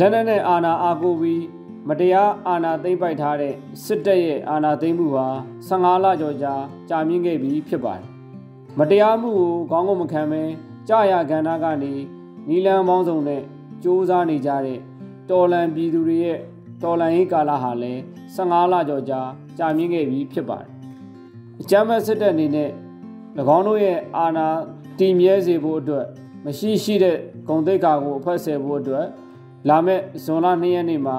လက်နက်နဲ့အာဏာအားကိုးပြီးမတရားအာဏာသိမ်းပိုက်ထားတဲ့စစ်တပ်ရဲ့အာဏာသိမ်းမှုဟာ15လကျော်ကြာကြာမြင့်ခဲ့ပြီဖြစ်ပါတယ်။မတရားမှုကိုခေါင်းငုံမခံဘဲကြာရကဏ္ဍကနေနီလန်ပေါင်းစုံနဲ့စ조사နေကြတဲ့တော်လန်ပြည်သူတွေရဲ့တော်လန်ရေးကာလဟာလည်း15လကျော်ကြာကြာမြင့်ခဲ့ပြီဖြစ်ပါတယ်။အကြမ်းဖက်စစ်တပ်အနေနဲ့၎င်းတို့ရဲ့အာဏာတည်မြဲစေဖို့အတွက်မရှိရှိတဲ့ဂုံတိတ်ကာကိုအဖက်ဆယ်ဖို့အတွက် လာမယ့်ဇွန်လ2ရက်နေ့မှာ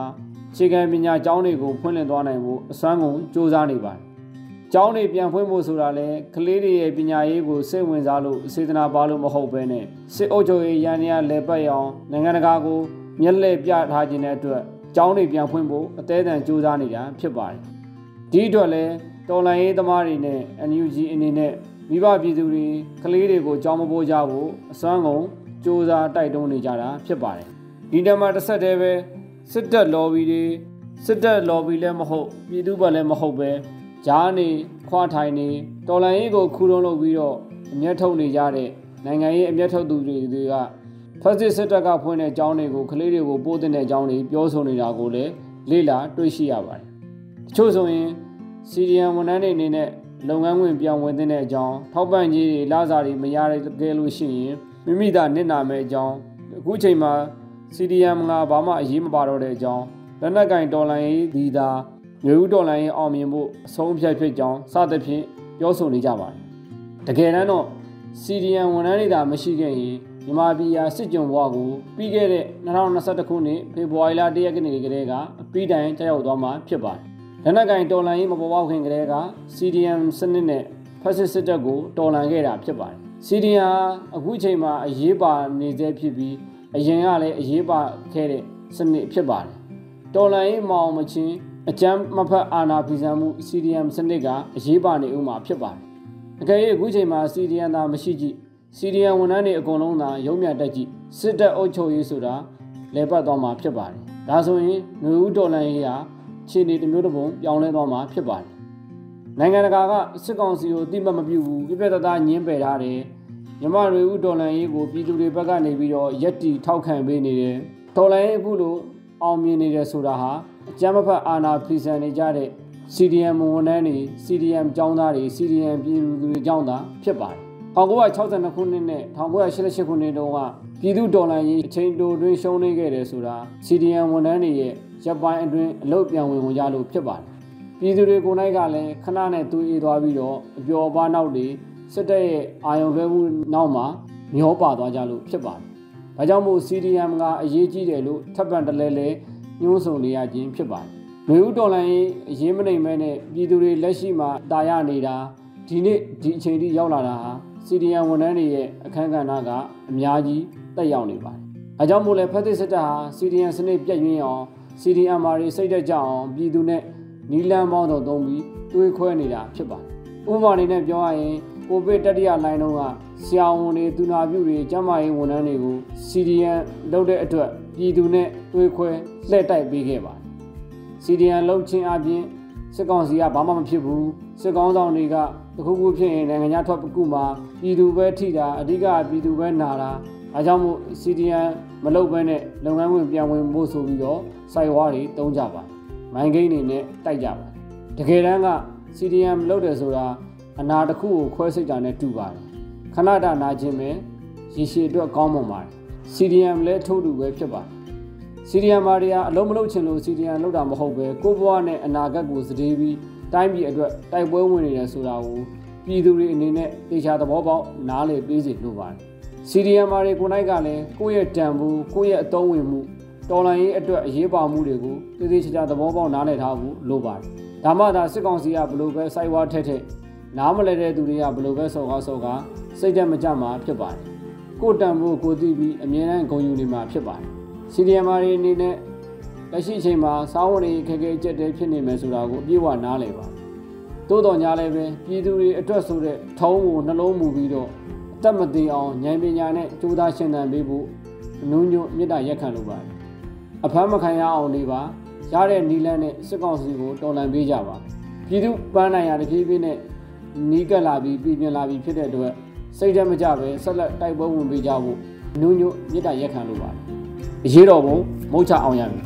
ခြေခံပညာကျောင်းတွေကိုဖွင့်လှစ်သွားနိုင်ဖို့အစွမ်းကုန်စူးစမ်းနေပါတယ်။ကျောင်းတွေပြန်ဖွင့်ဖို့ဆိုတာလဲကလေးတွေရဲ့ပညာရေးကိုစိတ်ဝင်စားလို့စေတနာပါလို့မဟုတ်ဘဲနဲ့စစ်အုပ်ချုပ်ရေးရန်ရလဲပတ်ရအောင်နိုင်ငံတကာကိုမျက်လှည့်ပြထားခြင်းတဲ့အတွက်ကျောင်းတွေပြန်ဖွင့်ဖို့အသေးအံစူးစမ်းနေတာဖြစ်ပါတယ်။ဒီအတွက်လဲတော်လိုင်းရေးသမားတွေနဲ့ NUG အနေနဲ့မိဘပြည်သူတွေကလေးတွေကိုကြောင်းမပိုးကြဖို့အစွမ်းကုန်စူးစမ်းတိုက်တွန်းနေကြတာဖြစ်ပါတယ် ဒီတမှာတစ်ဆက်တည်းပဲစစ်တပ် lobby တွေစစ်တပ် lobby လည်းမဟုတ်ပြည်သူ့ဘက်လည်းမဟုတ်ပဲဂျားနေခွာထိုင်နေတော်လန်ရေးကိုခူးလုံးလုပ်ပြီးတော့အမျက်ထုတ်နေကြတဲ့နိုင်ငံရေးအမျက်ထုတ်သူတွေကဖက်စစ်စစ်တပ်ကဖွင့်တဲ့အကြောင်းတွေကိုကလေးတွေကိုပို့တဲ့အကြောင်းတွေပြောဆိုနေတာကိုလည်းလေ့လာတွေ့ရှိရပါတယ်။တချို့ဆိုရင်စီရီယန်ဝန်ထမ်းတွေအနေနဲ့လုပ်ငန်းဝင်ပြောင်းဝင်တဲ့အကြောင်းထောက်ပံ့ကြီးတွေလစာတွေမရခဲ့လို့ရှိရင်မိမိသာနစ်နာမဲ့အကြောင်းအခုချိန်မှာ CDM ကဘာမှအရေးမပါတော့တဲ့အကြောင်းလက်နက်ကင်တော်လိုင်းရေးဒီသာမျိုးဦးတော်လိုင်းရေးအောင်မြင်ဖို့အဆုံးဖြတ်ဖြစ်ကြောင်းစသဖြင့်ပြောဆိုနေကြပါတယ်တကယ်တမ်းတော့ CDM ဝန်ထမ်းတွေသာမရှိခဲ့ရင်မြန်မာပြည်ဟာစစ်ကြုံဘဝကိုပြီးခဲ့တဲ့2021ခုနှစ်ဖေဖော်ဝါရီလ1ရက်နေ့ကတည်းကအပြီးတိုင်ကြောက်သွားမှာဖြစ်ပါတယ်လက်နက်ကင်တော်လန်ရေးမပေါ်ပေါက်ခင်ကတည်းက CDM စနစ်နဲ့ဖက်စစ်စစ်တပ်ကိုတော်လှန်ခဲ့တာဖြစ်ပါတယ်။ CDM အခုချိန်မှာအရေးပါနေသေးဖြစ်ပြီး အရင်ကလည်းအရေးပါခဲ့တဲ့စနစ်ဖြစ်ပါတယ်။တော်လှန်ရေးမအောင်မချင်းအကြမ်းမဖက်အာဏာဖီဆန်မှု CDM စနစ်ကအရေးပါနေဥမှာဖြစ်ပါတယ်။အကယ်၍အခုချိန်မှာ CDM သာမရှိကြည့် CDM ဝန်ထမ်းတွေအကုန်လုံးသာရုံးမြတက်ကြည့်စစ်တပ်အုပ်ချုပ်ရေးဆိုတာလဲပတ်သွားမှာဖြစ်ပါတယ်။ဒါဆိုရင်ຫນွေဦးတော်လှန်ရေးဟာခြေနေတစ်မျိုးတစ်ပုံပြောင်းလဲသွားမှာဖြစ်ပါတယ်။နိုင်ငံတကာကစစ်ကောင်စီကိုတိမတ်မပြုဘူးပြပြတသားညင်းပယ်ထားတယ်။ မြမတွေဦးဒေါ်လန်ရေးကိုပြည်သူတွေဘက်ကနေပြီးတော့ရက်တီထောက်ခံပေးနေတယ်။ဒေါ်လန်ရေးအခုလိုအောင်မြင်နေတယ်ဆိုတာဟာအကြမ်းမဖက်အာဏာဖီဆန်နေကြတဲ့ CDM ဝန်ထမ်းတွေ CDM ကျောင်းသားတွေ CDM ပြည်သူတွေကျောင်းသားဖြစ်ပါတယ်။1962ခုနှစ်နဲ့1988ခုနှစ်တုန်းကပြည်သူဒေါ်လာရေးအချိန်တိုတွင်ရှုံးနေခဲ့တယ်ဆိုတာ CDM ဝန်ထမ်းတွေရဲ့ရပ်ပိုင်းအတွင်းအလုပ်ပြန်ဝင်ဝင်ကြလို့ဖြစ်ပါတယ်။ပြည်သူတွေကိုယ်၌ကလည်းခဏနဲ့တူအေးသွားပြီးတော့အပျော်ပါနောက်တွေ စစ်တပ်ရဲ့အာယုံလွှဲမှုနောက်မှာမျောပါသွားကြလို့ဖြစ်ပါတယ်။ဒါကြောင့်မို့ CDM ကအရေးကြီးတယ်လို့ထပ်ပံတလဲလဲညှိုးဆုံနေရခြင်းဖြစ်ပါတယ်။မျိုးဦးတော်လိုင်းအရေးမနိုင်မဲနဲ့ပြည်သူတွေလက်ရှိမှာတာရနေတာဒီနေ့ဒီအချိန်ထိရောက်လာတာဟာ CDM ဝန်ထမ်းတွေရဲ့အခန်းကဏ္ဍကအများကြီးတက်ရောက်နေပါတယ်။အဲကြောင့်မို့လဲဖက်သစ်စစ်တပ်ဟာ CDM စနစ်ပြည့်ရင်းအောင် CDMR တွေစိတ်သက်ကြအောင်ပြည်သူနဲ့နီလန်းပေါင်းတော့သုံးပြီးတွေးခွဲနေတာဖြစ်ပါတယ်။ဥပမာအနေနဲ့ပြောရရင် ကိုဗစ်တတိယလိုင်းတုန်းကဆရာဝန်တွေသူနာပြုတွေကျန်းမာရေးဝန်ထမ်းတွေကို CDM လုပ်တဲ့အတွက်ပြည်သူနဲ့တွေးခွဲလှည့်တိုက်ပေးခဲ့ပါတယ်။ CDM လုပ်ခြင်းအပြင်စစ်ကောင်စီကဘာမှမဖြစ်ဘူးစစ်ကောင်ဆောင်တွေကတခုခုဖြစ်ရင်နိုင်ငံခြားထွက်ကူမှာပြည်သူပဲထိတာအဓိကပြည်သူပဲနာတာအဲကြောင့်မို့ CDM မလုပ်ဘဲနဲ့လုပ်ငန်းဝင်ပြန်ဝင်ဖို့ဆိုပြီးတော့စိုက်ဝါးတွေတုံးကြပါမိုင်းကိန်းတွေနဲ့တိုက်ကြပါတကယ်တမ်းက CDM လုပ်တယ်ဆိုတာ အနာတစ်ခုကိုခွဲစိတ်တာနဲ့တူပါတယ်ခဏတာနာခြင်းပဲရေရှည်အတွက်ကောင်းမွန်ပါတယ် CDM လည်းထို့တူပဲဖြစ်ပါတယ် CDM မာတွေကအလုံးမလုံးချင်လို့ CDM လောက်တာမဟုတ်ပဲကိုဘွားနဲ့အနာဂတ်ကိုစတေးပြီးတိုင်းပြည်အတွက်တိုက်ပွဲဝင်နေတယ်ဆိုတာကိုပြည်သူတွေအနေနဲ့တေချာသဘောပေါက်နားလည်ပေးစီလိုပါတယ် CDM မာတွေကိုနိုင်ကလည်းကိုယ့်ရဲ့တန်ဖိုးကိုယ့်ရဲ့အသုံးဝင်မှုတော်လိုင်းရေးအတွက်အရေးပါမှုတွေကိုသေသေးချာချာသဘောပေါက်နားလည်ထားဖို့လိုပါတယ်ဒါမှသာစစ်ကောင်စီကဘလို့ပဲစိုက်ဝါထက်ထက် နားမလဲတဲ့သူတွေကဘလို့ပဲစော်ကားစော်ကားစိတ်တက်မကြမှာဖြစ်ပါတယ်ကိုတန်ဖို့ကိုသိပြီးအမြဲတမ်းဂုဏ်ယူနေမှာဖြစ်ပါတယ်စီဒီအမ်မာတွေအနေနဲ့လက်ရှိအချိန်မှာစားဝတ်နေခက်ခဲကြက်တဲဖြစ်နေမယ်ဆိုတာကိုအပြည့်အဝနားလည်ပါသို့တော်ညာလည်းပဲပြည်သူတွေအတွက်ဆိုတဲ့ထုံးကိုနှလုံးမူပြီးတော့အသက်မသေးအောင်ဉာဏ်ပညာနဲ့ကြိုးစားရှင်းသန်ပေးဖို့အနုညွတ်မြစ်တာရက်ခံလိုပါတယ်အဖမ်းမခံရအောင်နေပါရတဲ့နီလန်းနဲ့စစ်ကောင်စီကိုတော်လှန်ပေးကြပါပြည်သူပန်းနိုင်ရတပြေးပြေးနဲ့ နီးကပ်လာပြီးပြည်ပြင်းလာပြီးဖြစ်တဲ့အတွက်စိတ်ဓာတ်မကြပဲဆက်လက်တိုက်ပွဲဝင်ပေးကြဖို့နုညွတ်မြစ်တာရက်ခံလိုပါတယ်အရေးတော်ပုံမုတ်ချအောင်ရမည်